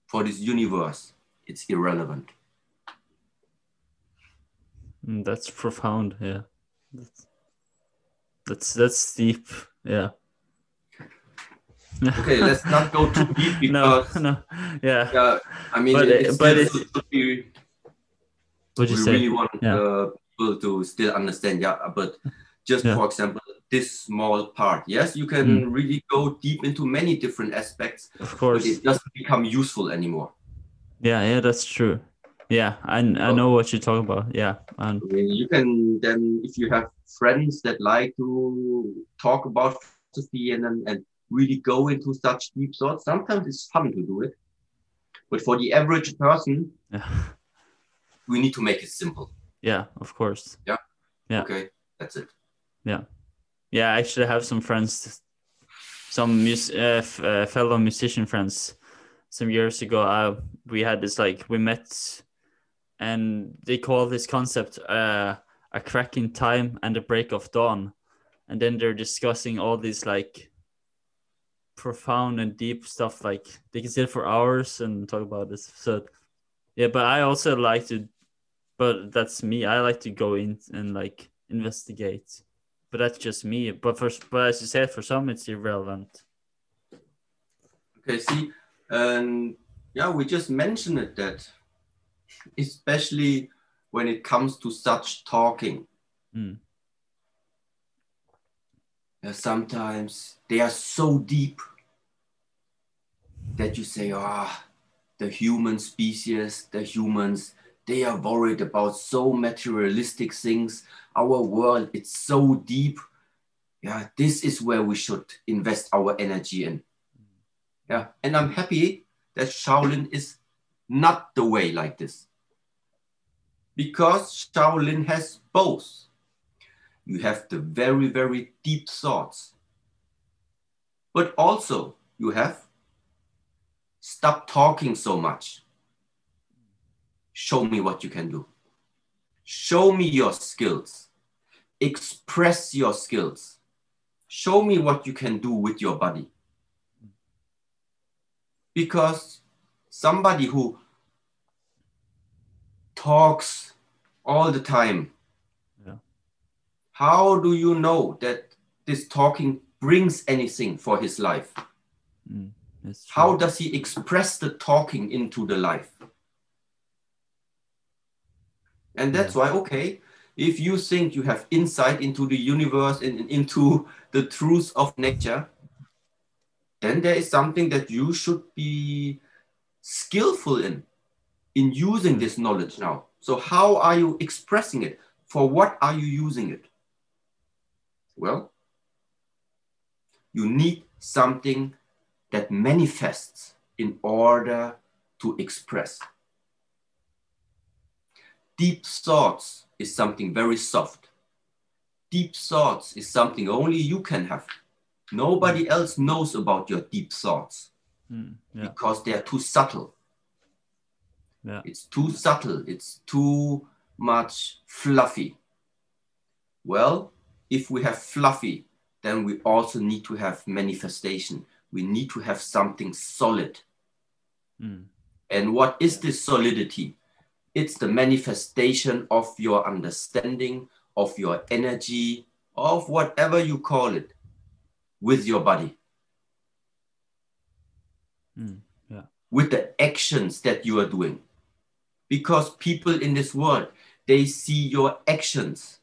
For this universe, it's irrelevant. Mm, that's profound yeah that's that's, that's deep yeah *laughs* Okay, let's not go too deep *laughs* no because no yeah yeah, I mean, But, it, uh, it's but still it- what'd you we say really want Yeah. uh, people to still understand. Yeah, but just Yeah. for example, this small part. Yes, you can really go deep into many different aspects, of but course it doesn't become useful anymore. yeah yeah that's true yeah i, I know what you're talking about yeah and I mean, you can then, if you have friends that like to talk about philosophy and and really go into such deep thoughts, sometimes it's fun to do it. But for the average person, yeah we need to make it simple. yeah of course Yeah. Yeah. Okay, that's it. Yeah, yeah. I actually have some friends, some mus- uh, f- uh, fellow musician friends. Some years ago, uh, we had this like we met, and they call this concept uh, a crack in time and a break of dawn, and then they're discussing all these like profound and deep stuff. Like they can sit for hours and talk about this. So, yeah, but I also like to, but that's me. I like to go in and like investigate but that's just me. But for but as you said, for some it's irrelevant. Okay, see, and yeah, we just mentioned it that, especially when it comes to such talking, Mm. Sometimes they are so deep that you say, ah, the human species, the humans, they are worried about so materialistic things. Our world, it's so deep. Yeah, this is where we should invest our energy in. Yeah, and I'm happy that Shaolin is not the way like this. Because Shaolin has both. You have the very, very deep thoughts. But also, you have stop talking so much. Show me what you can do. Show me your skills. Express your skills. Show me what you can do with your body. Because somebody who talks all the time. How do you know that this talking brings anything for his life? Mm, true. How does he express the talking into the life? And that's why, okay, if you think you have insight into the universe and and into *laughs* the truth of nature, then there is something that you should be skillful in, in using mm. this knowledge now. So, how are you expressing it? For what are you using it? Well, you need something that manifests in order to express. Deep thoughts is something very soft. Deep thoughts is something only you can have. Nobody else knows about your deep thoughts Mm, yeah. because they are too subtle. Yeah. It's too subtle. It's too much fluffy. Well, if we have fluffy, then we also need to have manifestation. We need to have something solid. Mm, And what is this solidity? It's the manifestation of your understanding, of your energy, of whatever you call it, with your body, mm, yeah. with the actions that you are doing. Because people in this world, they see your actions.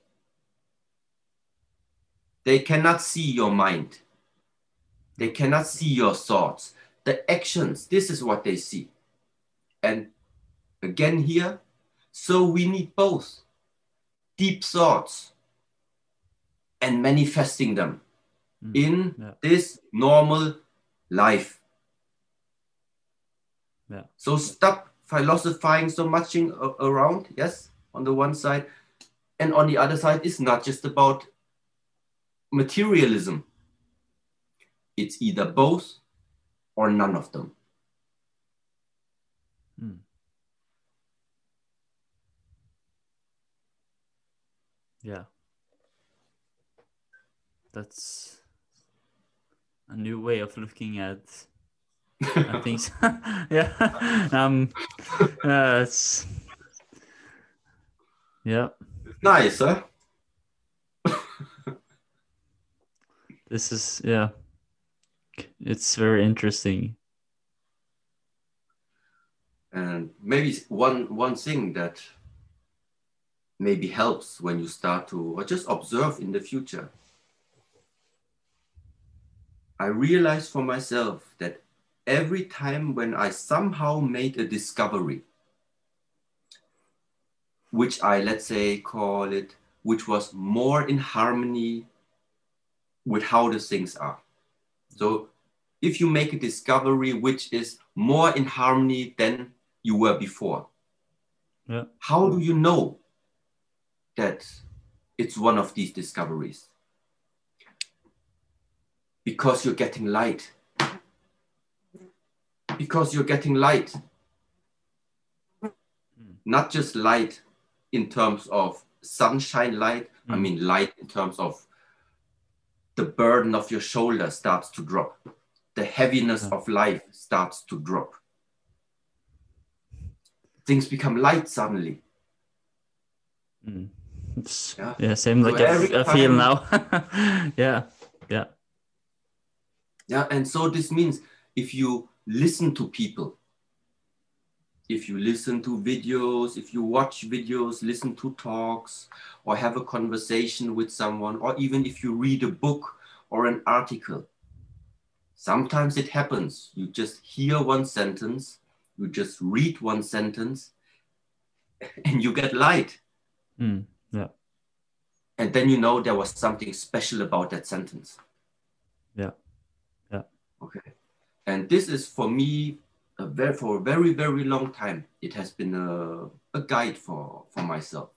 They cannot see your mind. They cannot see your thoughts. The actions, this is what they see. And again here, so we need both deep thoughts and manifesting them Mm, in yeah. this normal life. Yeah. So stop philosophizing so much in, a- around, yes, on the one side. And on the other side, it's not just about materialism. It's either both or none of them. Mm. Yeah. That's a new way of looking at at *laughs* things. *laughs* yeah. Um *laughs* uh, it's yeah. Nice, huh? This is yeah. It's very interesting. And maybe one one thing that maybe helps when you start to or just observe in the future. I realized for myself that every time when I somehow made a discovery, which I let's say call it, which was more in harmony with how the things are. So if you make a discovery which is more in harmony than you were before, Yeah. how do you know that it's one of these discoveries? Because you're getting light. Because you're getting light. Not just light in terms of sunshine light, I Mm. mean light in terms of the burden of your shoulder starts to drop. The heaviness of life starts to drop. Things become light suddenly. Mm. Yeah. yeah. Same So like I, I feel now. *laughs* yeah. Yeah. Yeah, and so this means if you listen to people, if you listen to videos, if you watch videos, listen to talks, or have a conversation with someone, or even if you read a book or an article, sometimes it happens. You just hear one sentence, you just read one sentence, *laughs* and you get light. Mm. Yeah. And then you know there was something special about that sentence. Yeah. Yeah. Okay. And this is for me very, for a very, very long time. It has been a, a guide for, for myself.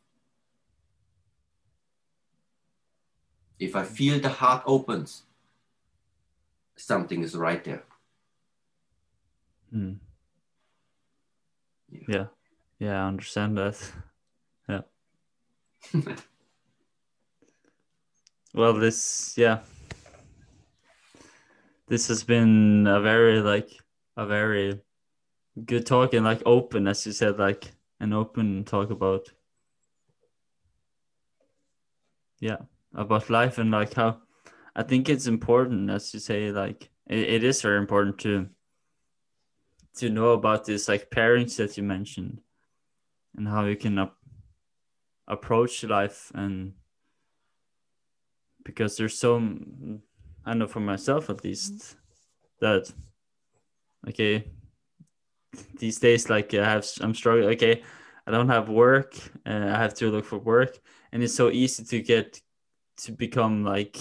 If I feel the heart opens, something is right there. Mm. Yeah. Yeah. Yeah, I understand that. *laughs* Yeah. well, this, yeah. This has been a very, like, a very good talk and, like, open, as you said, like, an open talk about, yeah, about life and, like, how I think it's important, as you say, like, it, it is very important to to know about this like parents that you mentioned and how you can up, approach life and because there's so I know for myself at least that okay these days like I have I'm struggling okay I don't have work uh, I have to look for work and it's so easy to get to become like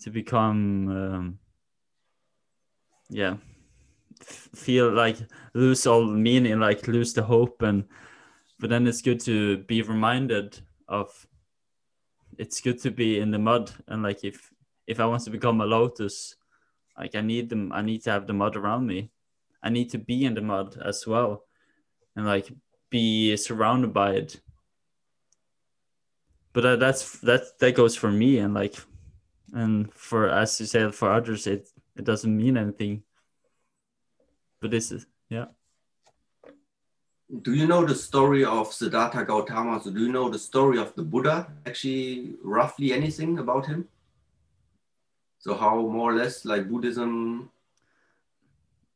to become um, yeah feel like lose all meaning like lose the hope and but then it's good to be reminded of it's good to be in the mud and like if if i want to become a lotus like i need them i need to have the mud around me i need to be in the mud as well and like be surrounded by it. But uh, that's that that goes for me and like and for as you said for others it it doesn't mean anything. But this is yeah. Do you know the story of siddhartha gautama? So do you know the story of the buddha? Actually roughly anything about him? So how more or less like buddhism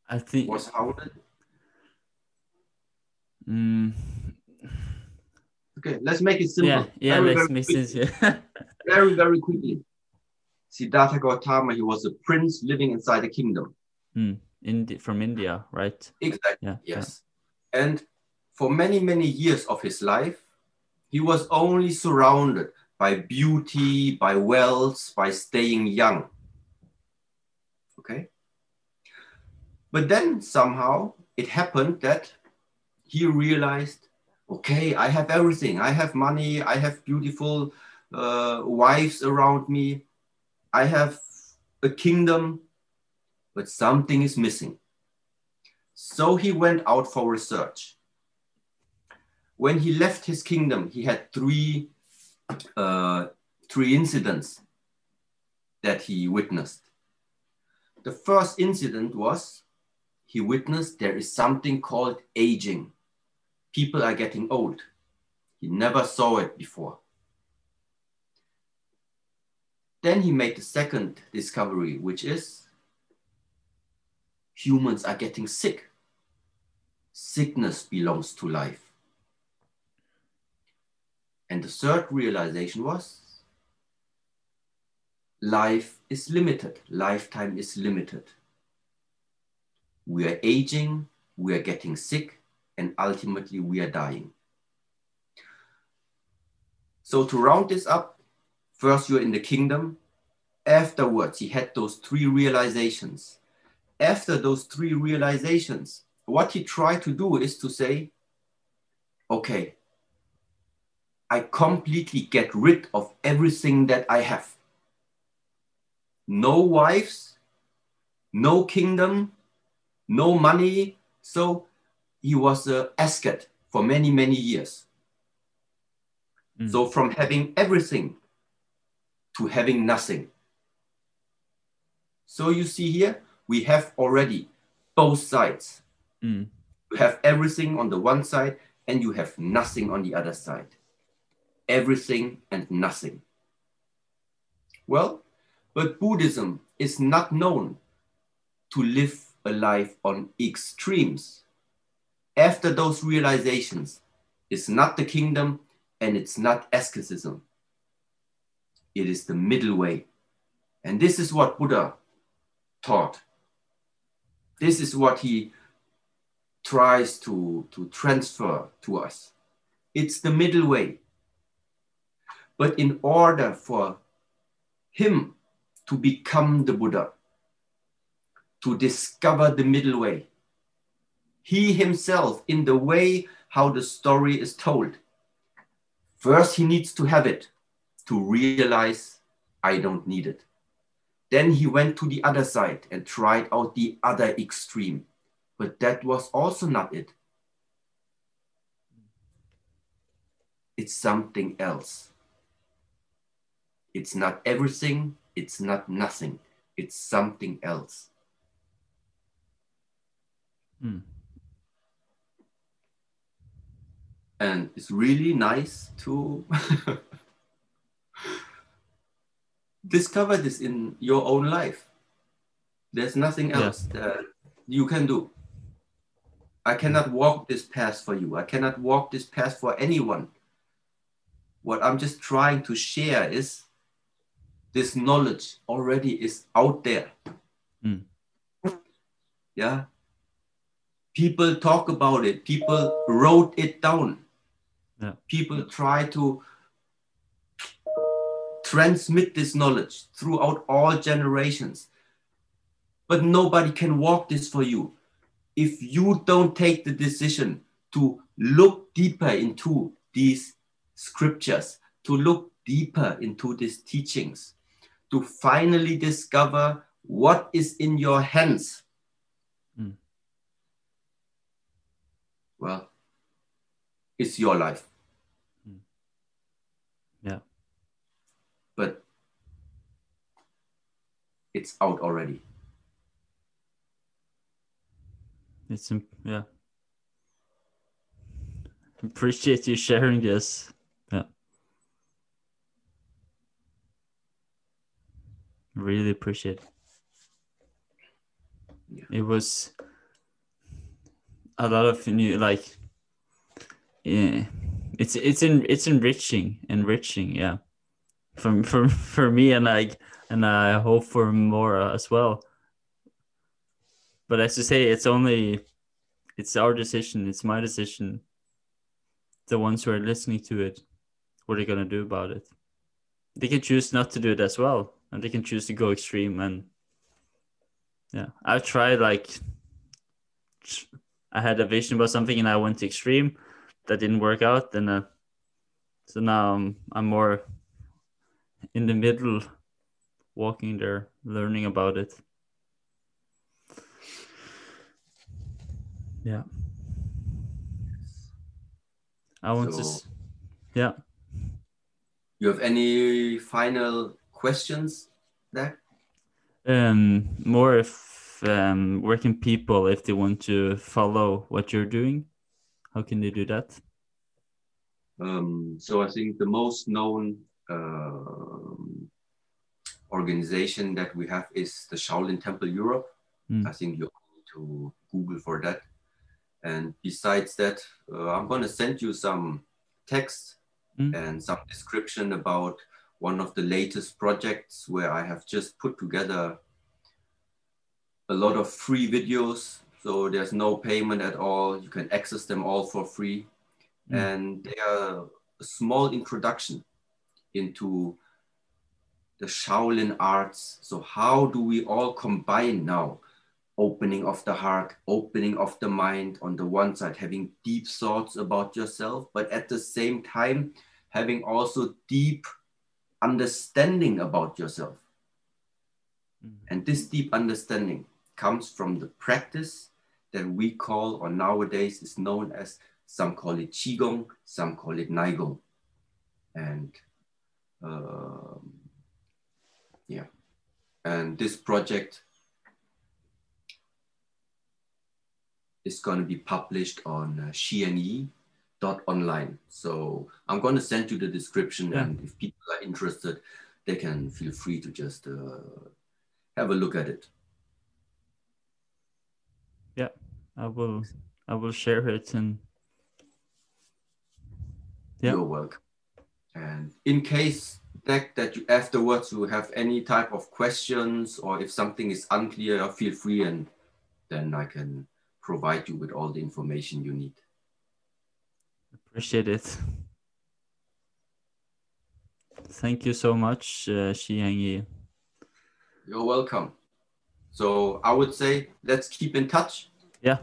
i think was founded mm, okay let's make it simple. Yeah yeah very, let's very make sense yeah. *laughs* Very very quickly. Siddhartha gautama he was a prince living inside a kingdom. Mm, Indi- from india right? Exactly. yeah. Yes. And for many, many years of his life, he was only surrounded by beauty, by wealth, by staying young. Okay. But then somehow it happened that he realized okay, I have everything. I have money. I have beautiful uh, wives around me. I have a kingdom, but something is missing. So he went out for research. When he left his kingdom, he had three, uh, three incidents that he witnessed. The first incident was he witnessed there is something called aging. People are getting old. He never saw it before. Then he made the second discovery, which is humans are getting sick. Sickness belongs to life. And the third realization was life is limited, lifetime is limited. We are aging, we are getting sick, and ultimately we are dying. So, to round this up, first you're in the kingdom. Afterwards, he had those three realizations after those three realizations, what he tried to do is to say, okay, I completely get rid of everything that I have. No wives, no kingdom, no money. So he was a asket for many, many years. Mm. So from having everything to having nothing. So you see here, we have already both sides. Mm. You have everything on the one side and you have nothing on the other side. Everything and nothing. Well, but Buddhism is not known to live a life on extremes. After those realizations, it's not the kingdom and it's not asceticism. It is the middle way. And this is what Buddha taught this is what he tries to, to transfer to us. It's the middle way. But in order for him to become the Buddha, to discover the middle way, he himself, in the way how the story is told, first he needs to have it to realize I don't need it. Then he went to the other side and tried out the other extreme. But that was also not it. It's something else. It's not everything, it's not nothing, it's something else. Mm. And it's really nice to *laughs* discover this in your own life. There's nothing Yeah. else that you can do. I cannot walk this path for you. I cannot walk this path for anyone. What I'm just trying to share is this knowledge already is out there. Mm. Yeah. People talk about it, people wrote it down. Yeah. People try to transmit this knowledge throughout all generations. But nobody can walk this for you if you don't take the decision to look deeper into these scriptures, to look deeper into these teachings, to finally discover what is in your hands. Mm. Well, it's your life. Mm. Yeah. But it's out already. It's yeah. Appreciate you sharing this. Yeah. Really appreciate it. Yeah. It was a lot of new like yeah it's it's in it's enriching enriching yeah. For for for me and like and I hope for more as well. But as you say it's only it's our decision it's my decision. The ones who are listening to it what are they going to do about it. They can choose not to do it as well and they can choose to go extreme and yeah. I've tried like i had a vision about something and i went to extreme. That didn't work out. Then uh, so now I'm, I'm more in the middle walking there learning about it. Yeah. I want to So- s- yeah. You have any final questions there? um more if um where can people if they want to follow what you're doing how can they do that Um, so I think the most known um, organization that we have is the Shaolin Temple Europe. Mm. I think you need to Google for that. And besides that, uh, I'm going to send you some text Mm. and some description about one of the latest projects where I have just put together a lot of free videos. So there's no payment at all. You can access them all for free. Mm. And they are a small introduction into the Shaolin arts. So, how do we all combine now? Opening of the heart, opening of the mind on the one side, having deep thoughts about yourself, but at the same time, having also deep understanding about yourself. Mm. And this deep understanding comes from the practice that we call, or nowadays is known as, some call it Qigong, some call it Neigong. And um, yeah, and this project is going to be published on uh, online. So I'm going to send you the description, Yeah. and if people are interested, they can feel free to just uh, have a look at it. I will i will share it and Yeah. You're welcome. And in case that, that you afterwards you have any type of questions or if something is unclear, feel free and then I can provide you with all the information you need. appreciate it thank you so much uh, Shiyangi. You're welcome. So I would say let's keep in touch. Yeah